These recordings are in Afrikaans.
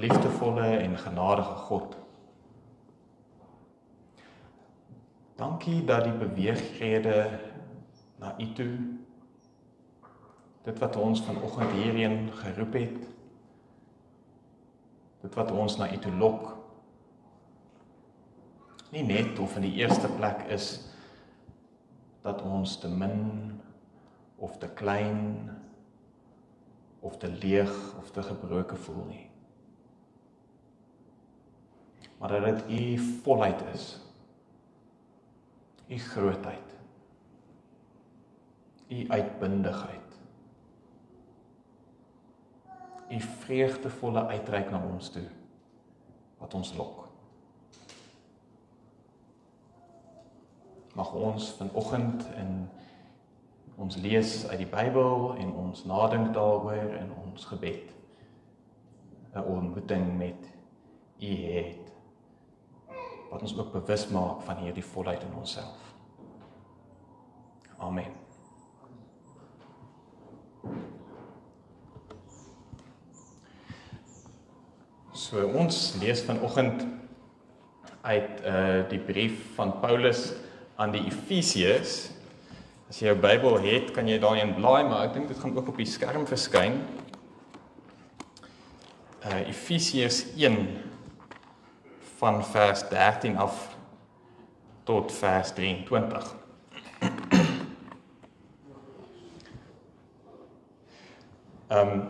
liefdevolle en genadige God. Dankie dat die beweegrede na U toe dit wat ons vanoggend hierheen geroep het dit wat ons na U toe lok nie net of in die eerste plek is dat ons te min of te klein of te leeg of te gebroke voel nie. Maar dat dit u volheid is. U grootheid. U uitbundigheid. U vreugdevolle uitreik na ons toe wat ons lok. mag ons vanoggend in ons lees uit die Bybel en ons nadink daaroor in ons gebed 'n ontmoeting met U het wat ons ook bewus maak van hierdie volheid in onsself. Amen. So ons lees vanoggend uit uh die brief van Paulus aan die Efesiërs. As jy jou Bybel het, kan jy daarin blaai, maar ek dink dit gaan ook op die skerm verskyn. Uh Efesiërs 1 van vers 13 af tot vers 23. Ehm um,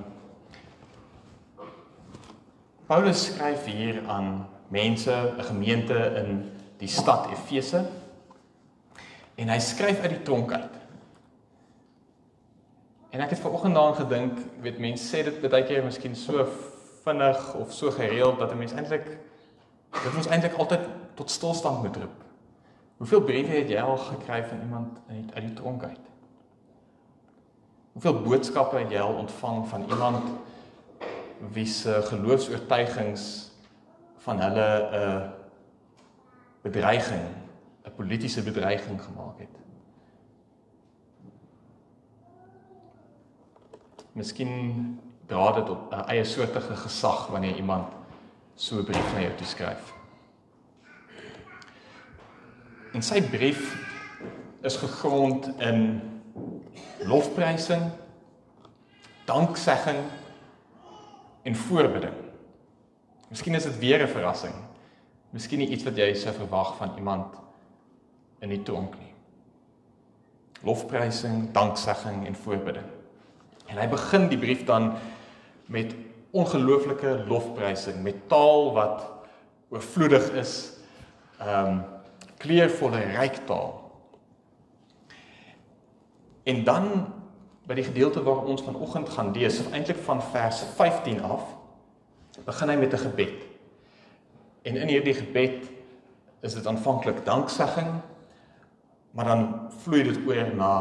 Paulus skryf hier aan mense, 'n gemeente in die stad Efese en hy skryf uit die tronk uit. En ek het vanoggend daaraan gedink, weet mense sê dit baie keer miskien so vinnig of so gereeld dat 'n mens eintlik dit ons eintlik altyd tot stilstand moet roep. Hoeveel briewe het jy al gekry van iemand uit uit die tronk uit? Hoeveel boodskappe het jy al ontvang van iemand wie se geloofs-oortuigings van hulle 'n uh, bedreiging 'n politieke bedreiging gemaak het. Miskien dra dit op 'n eie soortige gesag wanneer iemand so 'n brief na jou toe skryf. En sy brief is gegrond in lofprysing, danksegging en voorbidding. Miskien is dit weer 'n verrassing. Miskien nie iets wat jy sou verwag van iemand in die tronk nie. Lofprysing, danksegging en voorbidding. En hy begin die brief dan met ongelooflike lofprysing met taal wat oorvloedig is. Ehm um, kleurvolle ryk taal. En dan by die gedeelte waar ons vanoggend gaan lees, of eintlik van vers 15 af, begin hy met 'n gebed. En in hierdie gebed is dit aanvanklik danksegging maar dan vloei dit oor na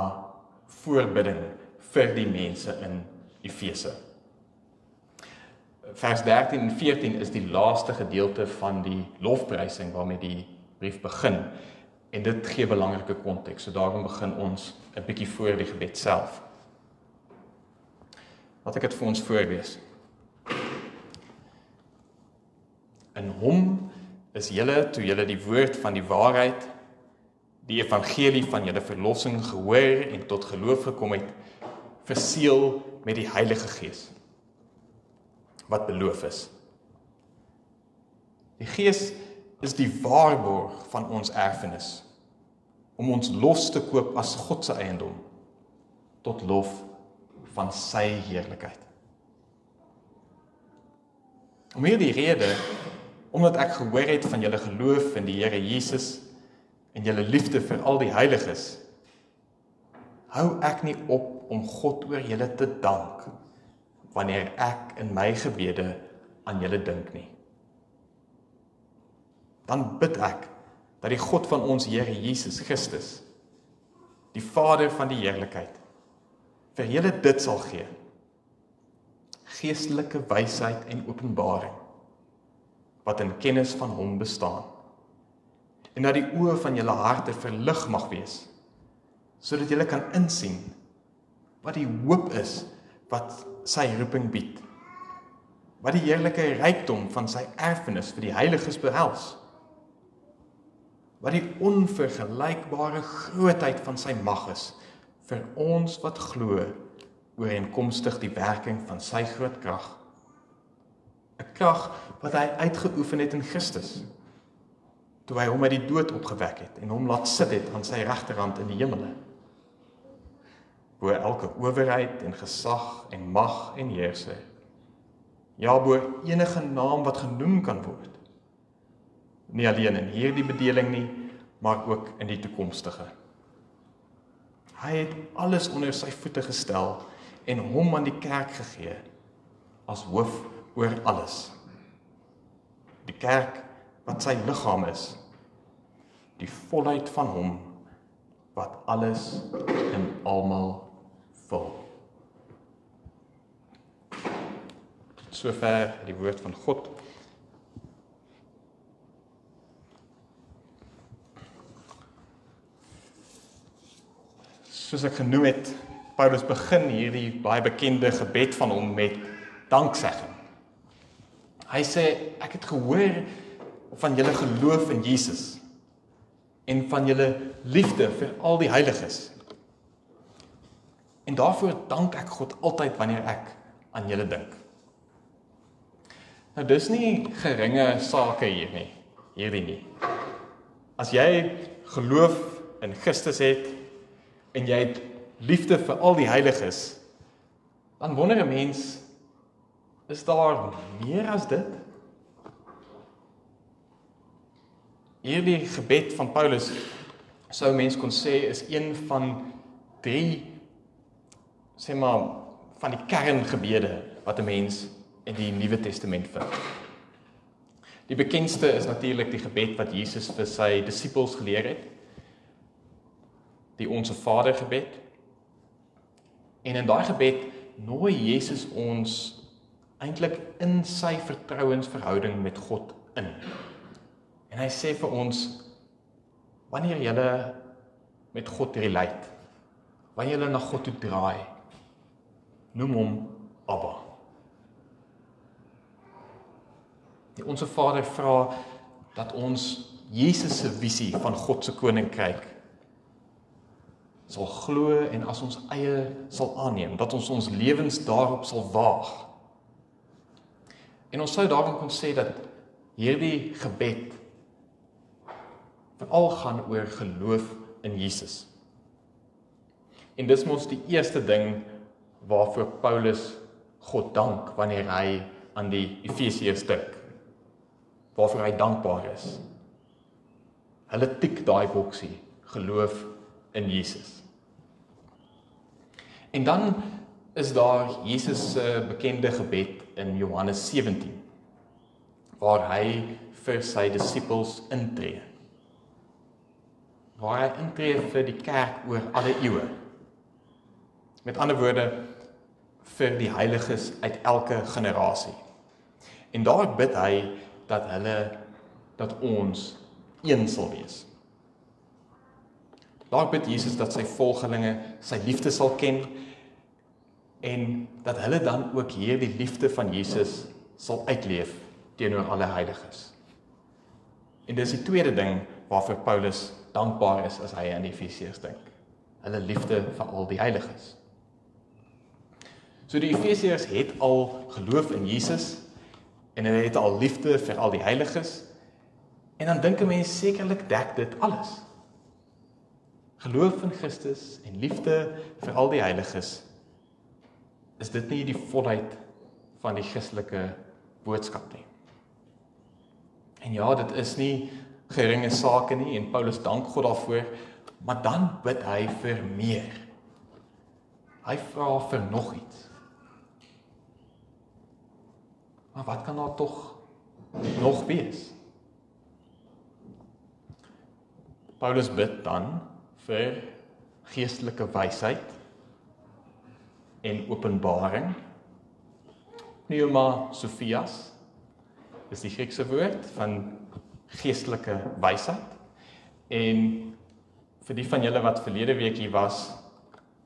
voorbidding vir die mense in Efese. Vers 13 en 14 is die laaste gedeelte van die lofprysing waarmee die brief begin en dit gee belangrike konteks. So daarom begin ons 'n bietjie voor die gebed self. Wat ek dit vir ons voorlees. In hom is julle toe julle die woord van die waarheid die evangelie van julle verlossing gehoor en tot geloof gekom het, verseël met die Heilige Gees wat beloof is. Die Gees is die waarborg van ons erfenis om ons los te koop as God se eiendom tot lof van sy heerlikheid. Om hierdie rede omdat ek gehoor het van julle geloof in die Here Jesus en julle liefde vir al die heiliges hou ek nie op om God oor julle te dank wanneer ek in my gebede aan julle dink nie. Dan bid ek dat die God van ons Here Jesus Christus die Vader van die heerlikheid vir julle dit sal gee. Geestelike wysheid en openbaring wat in kennis van hom bestaan en dat die oë van julle harte verlig mag wees sodat julle kan insien wat die hoop is wat sy roeping bied wat die heerlike rykdom van sy erfenis vir die heiliges behels. Wat die onvergelykbare grootheid van sy mag is vir ons wat glo ooreenkomstig die werking van sy groot krag. 'n Krag wat hy uitgeoefen het in Christus toe hy hom uit die dood opgewek het en hom laat sit het aan sy regterhand in die hemele. Bo elke owerheid en gesag en mag en heerser. Ja, bo enige naam wat genoem kan word. Nie alleen in hierdie bedeling nie, maar ook in die toekomstige. Hy het alles onder sy voete gestel en hom aan die kerk gegee as hoof oor alles. Die kerk wat sy liggaam is die volheid van hom wat alles in almal vul. Sover die woord van God. Soos ek genoem het, Paulus begin hierdie baie bekende gebed van hom met danksegging. Hy sê ek het gehoor van julle geloof in Jesus en van julle liefde vir al die heiliges. En daarvoor dank ek God altyd wanneer ek aan julle dink. Nou dis nie geringe sake hier nie, hierdie nie. As jy geloof in Christus het en jy het liefde vir al die heiliges, dan wonder 'n mens is daar meer as dit? Hierdie gebed van Paulus sou mens kon sê is een van drie sê maar van die kerngebede wat 'n mens in die Nuwe Testament vind. Die bekendste is natuurlik die gebed wat Jesus vir sy disippels geleer het. Die Onse Vader gebed. En in daai gebed nooi Jesus ons eintlik in sy vertrouensverhouding met God in. En hy sê vir ons wanneer jy met God relate, wanneer jy na God toe draai, noem hom Abba. Die onsse Vader vra dat ons Jesus se visie van God se koninkryk sal glo en as ons eie sal aanneem, dat ons ons lewens daarop sal waag. En ons sou daarom kon sê dat hierdie gebed veral gaan oor geloof in Jesus. En dis mos die eerste ding waarvoor Paulus God dank wanneer hy aan die Efesiërs dink. Waarvoor hy dankbaar is. Hulle tik daai boksie, geloof in Jesus. En dan is daar Jesus se bekende gebed in Johannes 17 waar hy vir sy disippels intree waar hy intree vir die kerk oor alle eeue. Met ander woorde vir die heiliges uit elke generasie. En daar bid hy dat hulle dat ons een sal wees. Daar bid Jesus dat sy volgelinge sy liefde sal ken en dat hulle dan ook hierdie liefde van Jesus sal uitleef teenoor alle heiliges. En dis die tweede ding waarvoor Paulus dankbaar is as hy aan Efesiërs dink. Hulle liefde vir al die heiliges. So die Efesiërs het al geloof in Jesus en hulle het al liefde vir al die heiliges. En dan dink 'n mens sekerlik dek dit alles. Geloof in Christus en liefde vir al die heiliges is dit nie die volheid van die Christelike boodskap nie. En ja, dit is nie geringe sake nie en Paulus dank God daarvoor, maar dan bid hy vir meer. Hy vra vir nog iets. Maar wat kan daar tog nog wees? Paulus bid dan vir geestelike wysheid en openbaring. Pneuma Sophias is die Griekse woord van geestelike wysheid. En vir die van julle wat verlede week hier was,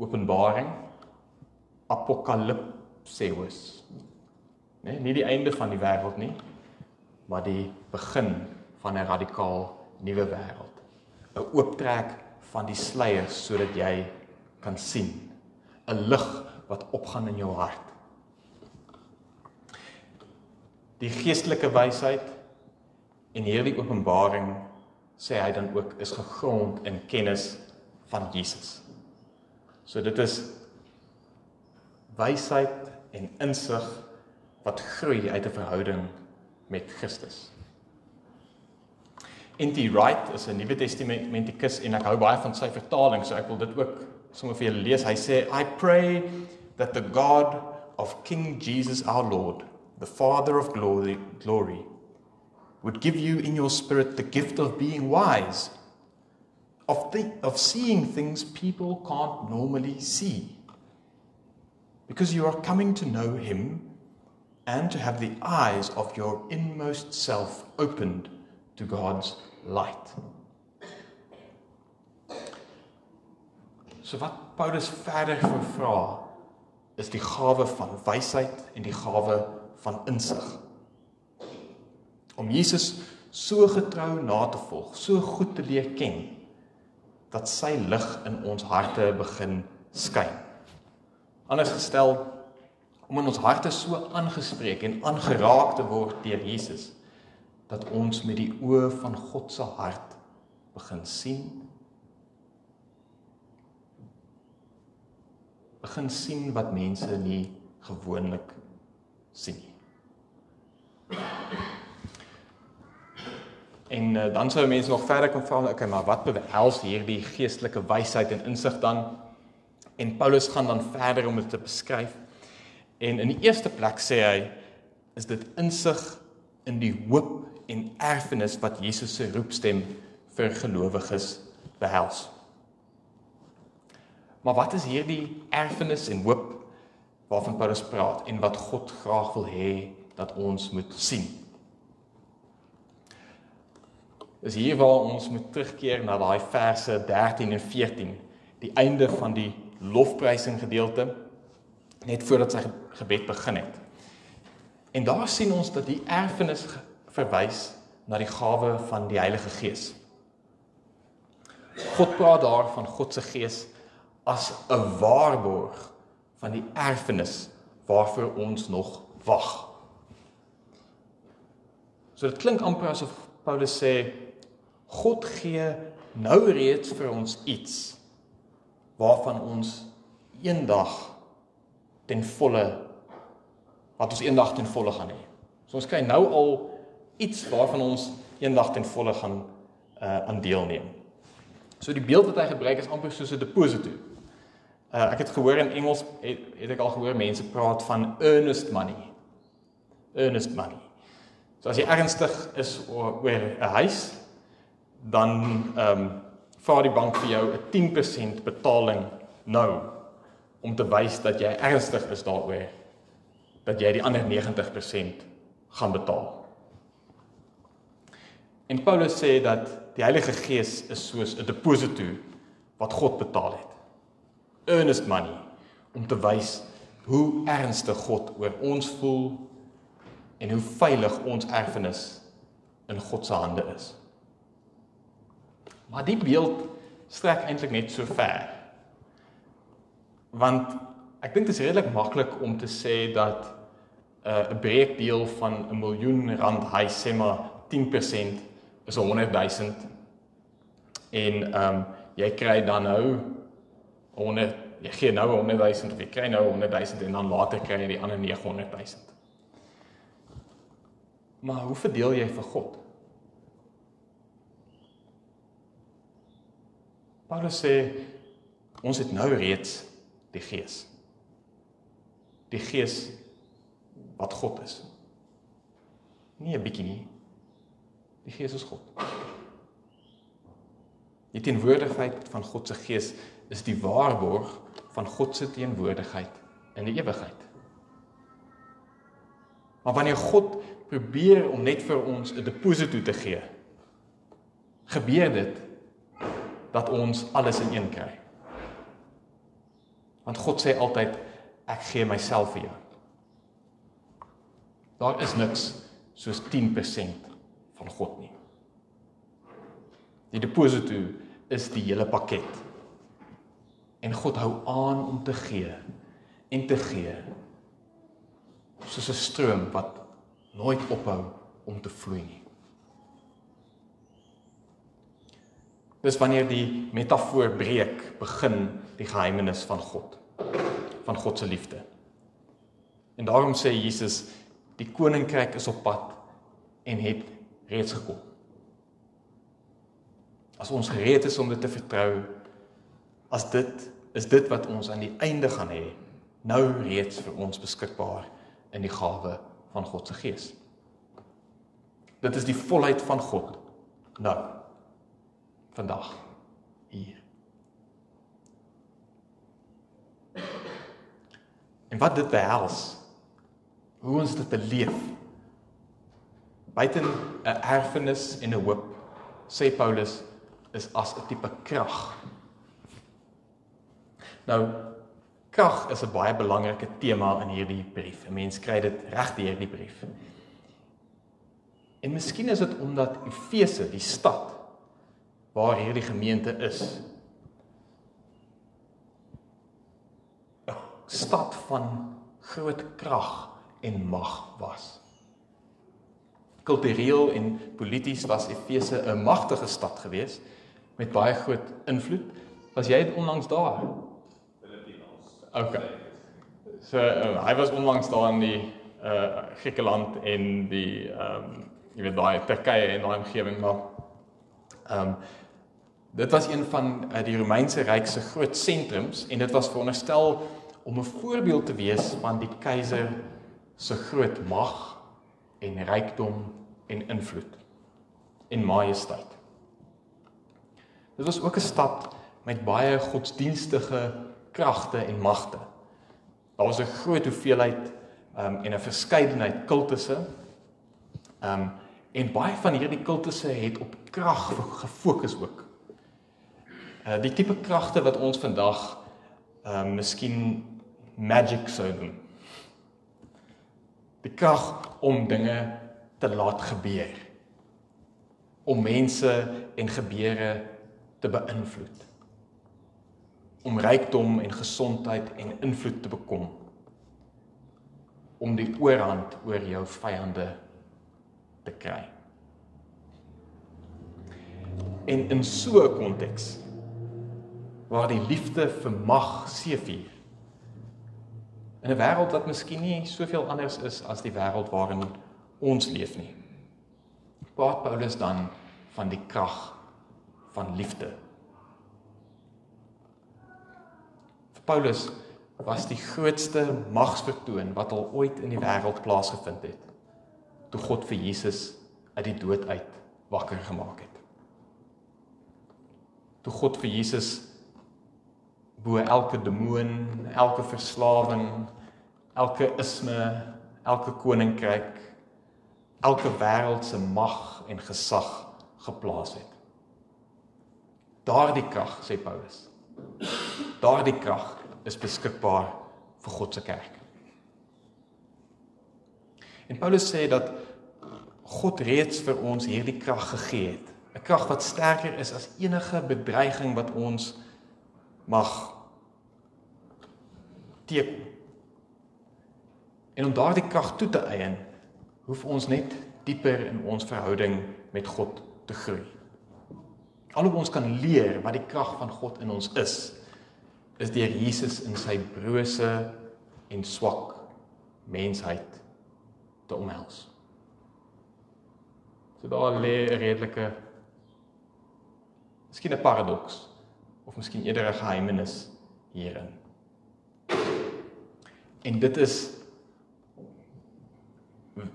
Openbaring Apokalipseus. Nee, nie die einde van die wêreld nie, maar die begin van 'n radikaal nuwe wêreld. 'n Ooptrek van die sluiers sodat jy kan sien. 'n Lig wat opgaan in jou hart. Die geestelike wysheid en hierdie openbaring sê hy dan ook is gegrond in kennis van Jesus. So dit is wysheid en insig wat groei uit 'n verhouding met Christus. N.T. Wright is 'n Nuwe Testamentikus en ek hou baie van sy vertaling, so ek wil dit ook sommer vir julle lees. Hy sê I pray that the God of King Jesus our Lord, the Father of glory, glory would give you in your spirit the gift of being wise, of, th- of seeing things people can't normally see. Because you are coming to know Him and to have the eyes of your inmost self opened to God's light. So wat Paulus verder vra is die gawe van wysheid en die gawe van insig. Om Jesus so getrou na te volg, so goed te leer ken dat sy lig in ons harte begin skyn. Anders gestel om in ons harte so aangespreek en aangeraak te word deur Jesus dat ons met die oë van God se hart begin sien begin sien wat mense nie gewoonlik sien nie. En uh, dan sou mense nog verder kan vra, okay, maar wat behels hierdie geestelike wysheid en insig dan? En Paulus gaan dan verder om dit te beskryf. En in die eerste plek sê hy is dit insig in die hoop en erfenis wat Jesus se roepstem vir gelowiges behels. Maar wat is hierdie erfenis en hoop waarvan Paulus praat en wat God graag wil hê dat ons moet sien? Is hier waar ons moet terugkeer na daai verse 13 en 14, die einde van die lofprysing gedeelte net voordat sy gebed begin het. En daar sien ons dat die erfenis verwys na die gawe van die Heilige Gees. God praat daar van God se Gees as 'n waarborg van die erfenis waarvoor ons nog wag. So dit klink amper asof Paulus sê God gee nou reeds vir ons iets waarvan ons eendag ten volle wat ons eendag ten volle gaan hê. So ons kry nou al iets waarvan ons eendag ten volle gaan uh aan deelneem. So die beeld wat hy gebruik is amper soos 'n deposito. Uh, ek het gehoor in Engels het, het ek al gehoor mense praat van earnest money. Earnest money. So as jy ernstig is oor 'n huis, dan ehm um, vra die bank vir jou 'n 10% betaling nou om te wys dat jy ernstig is daaroor dat jy die ander 90% gaan betaal. En Paulus sê dat die Heilige Gees is soos 'n deposito wat God betaal het earnest money om te wys hoe ernstig God oor ons voel en hoe veilig ons erfenis in God se hande is. Maar die beeld strek eintlik net so ver. Want ek dink dit is redelik maklik om te sê dat uh, 'n uh, breekdeel van 'n miljoen rand huis sê maar 10% is 100 000 en ehm um, jy kry dan nou 100 jy gee nou 100 000 of jy kry nou 100 000 en dan later kry jy die ander 900 000. Maar hoe verdeel jy vir God? Paulus sê ons het nou reeds die Gees. Die Gees wat God is. Nie 'n bietjie nie. Die Gees is God. Die teenwoordigheid van God se Gees is die waarborg van God se teenwoordigheid in die ewigheid. Maar wanneer God probeer om net vir ons 'n deposito te gee, gebeur dit dat ons alles in een kry. Want God sê altyd ek gee myself vir jou. Daar is niks soos 10% van God nie. Die deposito is die hele pakket. En God hou aan om te gee en te gee. Soos 'n stroom wat nooit ophou om te vloei nie. Dis wanneer die metafoor breek, begin die geheimenis van God, van God se liefde. En daarom sê Jesus, die koninkryk is op pad en het reeds gekom. As ons gereed is om dit te vertrou, as dit is dit wat ons aan die einde gaan hê, nou reeds vir ons beskikbaar in die gawe van God se Gees. Dit is die volheid van God nou vandag hier. En wat dit behels, hoe ons dit beleef. Buiten 'n erfenis en 'n hoop, sê Paulus, is as 'n tipe krag. Nou krag is 'n baie belangrike tema in hierdie brief. 'n Mens kry dit reg deur die brief. En miskien is dit omdat Efese, die stad waar hierdie gemeente is, 'n stad van groot krag en mag was. Kultureel en polities was Efese 'n magtige stad geweest met baie groot invloed. Was jy onlangs daar? Filipinos. Okay. So uh, hy was onlangs daar in die uh Griekeland en die ehm um, jy weet daai Turkye en daai omgewing maar ehm um, dit was een van uh, die Romeinse ryk se groot sentrums en dit was veronderstel om 'n voorbeeld te wees van die keiser se groot mag en rykdom en invloed en majesteit. Dit was ook 'n stad met baie godsdienstige kragte en magte. Daar was 'n groot hoeveelheid um, en 'n verskeidenheid kultusse. Um en baie van hierdie kultusse het op krag gefokus ook. Uh die tipe kragte wat ons vandag um miskien magic sou noem. Die krag om dinge te laat gebeur. Om mense en gebeure te beïnvloed. Om rykdom en gesondheid en invloed te bekom. Om die oorhand oor jou vyande te kry. En in so 'n konteks waar die liefde vir mag seëvier in 'n wêreld wat miskien nie soveel anders is as die wêreld waarin ons leef nie. Praat Paulus dan van die krag van liefde. Vir Paulus was die grootste magsvertoon wat al ooit in die wêreld plaasgevind het toe God vir Jesus uit die dood uit wakker gemaak het. Toe God vir Jesus bo elke demoon, elke verslawing, elke isme, elke koninkryk, elke wêreldse mag en gesag geplaas het. Daardie krag, sê Paulus. Daardie krag is beskikbaar vir God se kerk. En Paulus sê dat God reeds vir ons hierdie krag gegee het, 'n krag wat sterker is as enige bedreiging wat ons mag teken. En om daardie krag toe te eien, hoef ons net dieper in ons verhouding met God te groei. Alhoewel ons kan leer wat die krag van God in ons is, is deur Jesus in sy brose en swak mensheid te omhels. So daar lê 'n redelike Miskien 'n paradoks of miskien eerder 'n geheimenis hierin. En dit is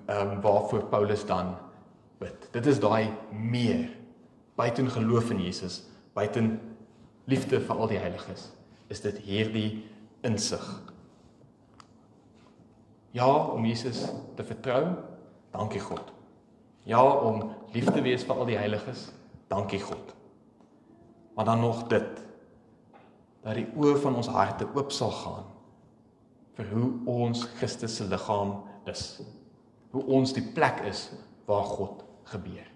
ehm um, waarvoor Paulus dan bid. Dit is daai meer buiten geloof in Jesus, buiten liefde vir al die heiliges, is dit hierdie insig. Ja, om Jesus te vertrou. Dankie God. Ja, om lief te wees vir al die heiliges. Dankie God. Maar dan nog dit dat die oë van ons harte oop sal gaan vir hoe ons Christus se liggaam is. hoe ons die plek is waar God gebeur.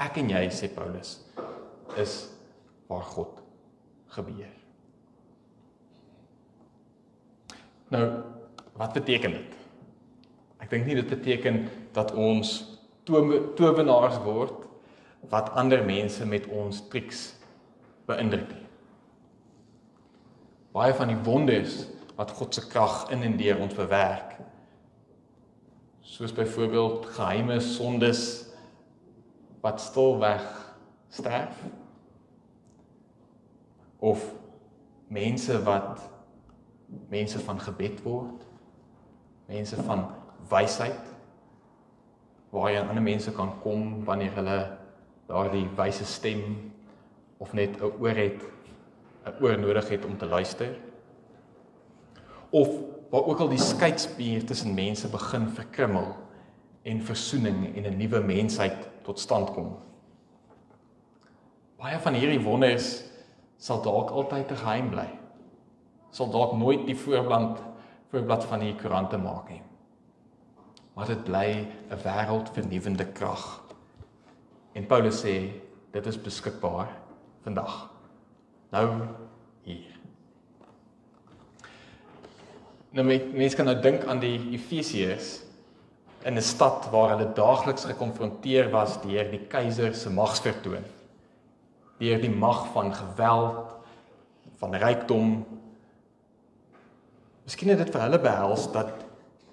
Ek en jy sê Paulus is waar God gebeur. Nou, wat beteken dit? Ek dink nie dit beteken dat ons towenaars word wat ander mense met ons triks beïndruk nie. Baie van die wonders wat God se krag in en deur ons bewerk, soos byvoorbeeld geheime sondes wat stilweg sterf of mense wat mense van gebed word mense van wysheid waar jy aan ander mense kan kom wanneer hulle daardie wyse stem of net 'n oor het 'n oor nodig het om te luister of waar ook al die skeidspier tussen mense begin verkrummel en versoening en 'n nuwe mensheid tot stand kom. Baie van hierdie wonders sal dalk altyd geheim bly. Sal dalk nooit die voorblad voorblad van die koerante maak nie. Maar dit bly 'n wêreldvernuwende krag. En Paulus sê dit is beskikbaar vandag. Nou hier. Nou mense kan nou dink aan die Efesiërs in 'n stad waar hulle daagliks gekonfronteer was deur die keiser se magsvertoon. Deur die mag van geweld, van rykdom. Miskien het dit vir hulle behels dat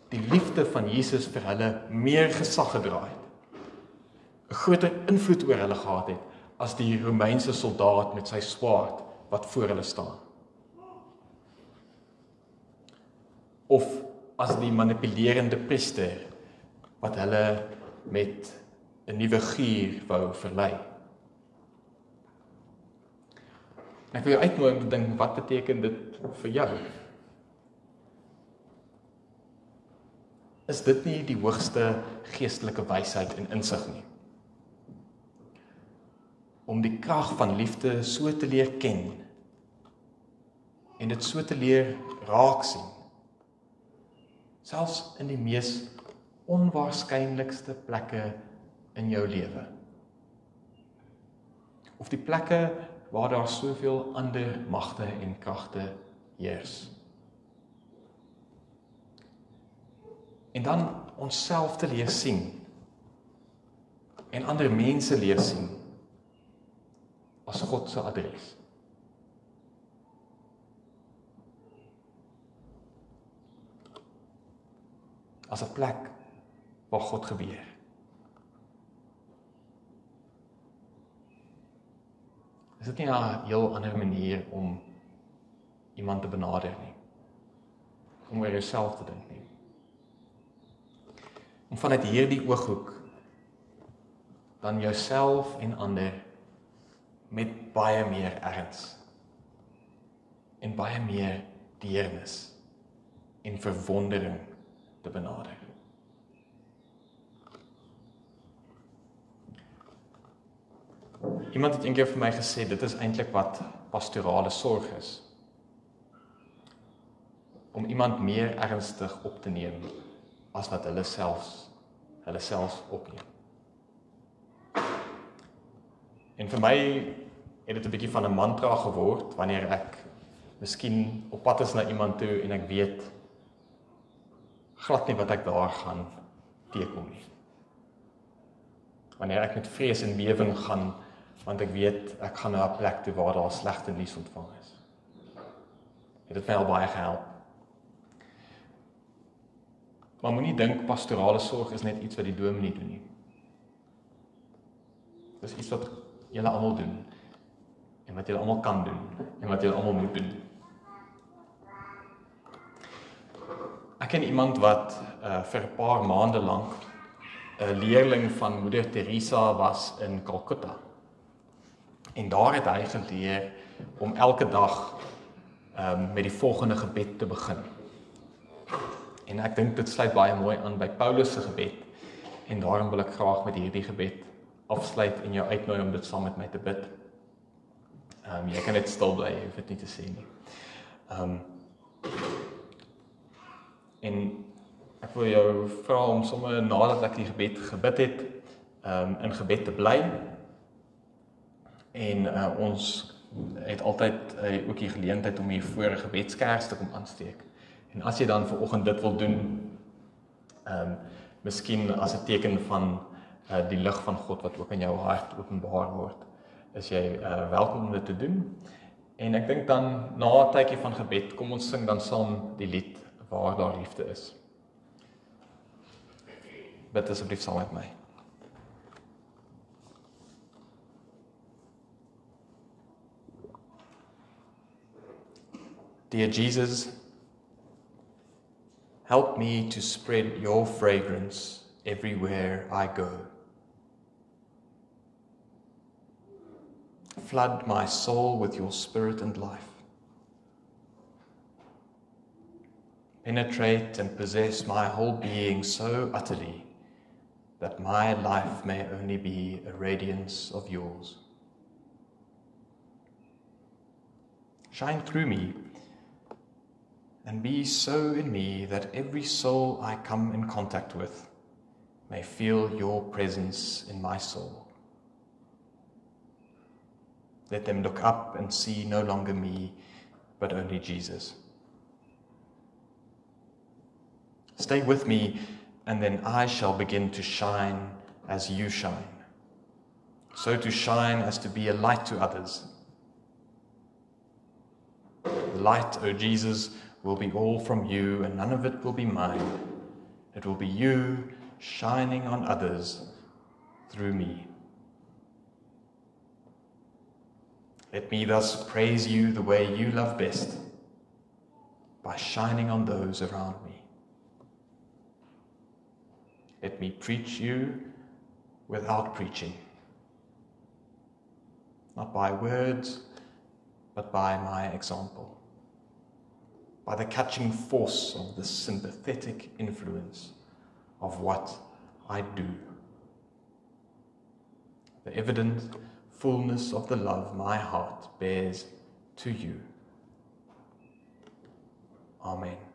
die liefde van Jesus vir hulle meer gesag gedra het. 'n Groter invloed oor hulle gehad het as die Romeinse soldaat met sy swaard wat voor hulle staan. Of as die manipulerende priester wat hulle met 'n nuwe gier wou verlei. Ek wil jou uitnooi om te dink wat beteken dit vir jou? Is dit nie die hoogste geestelike wysheid en insig nie? Om die krag van liefde so te leer ken en dit so te leer raak sien. Selfs in die mees onwaarskynlikste plekke in jou lewe. Of die plekke waar daar soveel ander magte en kragte heers. En dan onsself te leer sien en ander mense leer sien as God se adres. As 'n plek waar God gebeur. Is dit nie 'n heel ander manier om iemand te benader nie? Om oor jouself te dink nie. Om vanuit hierdie ooghoek dan jouself en ander met baie meer erns en baie meer deernis en verwondering te benader. Iemand het eendag vir my gesê dit is eintlik wat pastorale sorg is. Om iemand meer ernstig op te neem as wat hulle selfs hulle selfs opneem. En vir my het dit 'n bietjie van 'n mantra geword wanneer ek miskien op pad is na iemand toe en ek weet glad nie wat ek daar gaan teekom nie. Wanneer ek met vrees en bewering gaan want ek weet ek gaan na 'n plek toe waar daar slegte nuus ontvang is. Het dit my al baie gehelp. Maar moenie dink pastorale sorg is net iets wat die dominee doen nie. Dis iets wat julle almal doen en wat julle almal kan doen en wat julle almal moet doen. Ek ken iemand wat uh, vir 'n paar maande lank 'n leerling van Moeder Teresa was in Calcutta. En daar het hy geleer om elke dag um, met die volgende gebed te begin. En ek dink dit sluit baie mooi aan by Paulus se gebed. En daarom wil ek graag met hierdie gebed afsluit en jou uitnooi om dit saam met my te bid. Ehm um, jy kan net stil bly, hoef dit nie te sê nie. Ehm um, en ek wil jou vra om sommer nadat ek die gebed gebid het, um in gebed te bly. En uh, ons het altyd uh, ook die geleentheid om hier voor 'n gebedskers te kom aansteek. En as jy dan ver oggend dit wil doen, ehm um, miskien as 'n teken van uh, die lig van God wat ook in jou hart openbaar word, is jy uh, welkom om dit te doen. En ek dink dan na 'n tydjie van gebed, kom ons sing dan saam die lied waar daar liefde is. Bid asseblief saam met my. Dear Jesus, help me to spread your fragrance everywhere I go. Flood my soul with your spirit and life. Penetrate and possess my whole being so utterly that my life may only be a radiance of yours. Shine through me and be so in me that every soul I come in contact with may feel your presence in my soul. Let them look up and see no longer me, but only Jesus. Stay with me, and then I shall begin to shine as you shine. So to shine as to be a light to others. The light, O Jesus, will be all from you, and none of it will be mine. It will be you shining on others through me. Let me thus praise you the way you love best by shining on those around me. Let me preach you without preaching, not by words, but by my example by the catching force of the sympathetic influence of what I do. The evident fullness of the love my heart bears to you. Amen.